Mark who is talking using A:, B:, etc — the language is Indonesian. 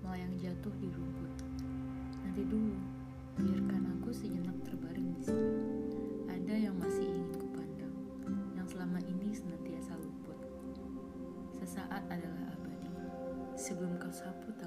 A: melayang jatuh di rumput. Nanti dulu, biarkan aku sejenak terbaring di sini. Ada yang masih ingin kupandang, yang selama ini senantiasa luput. Sesaat adalah abadi, sebelum kau sapu tak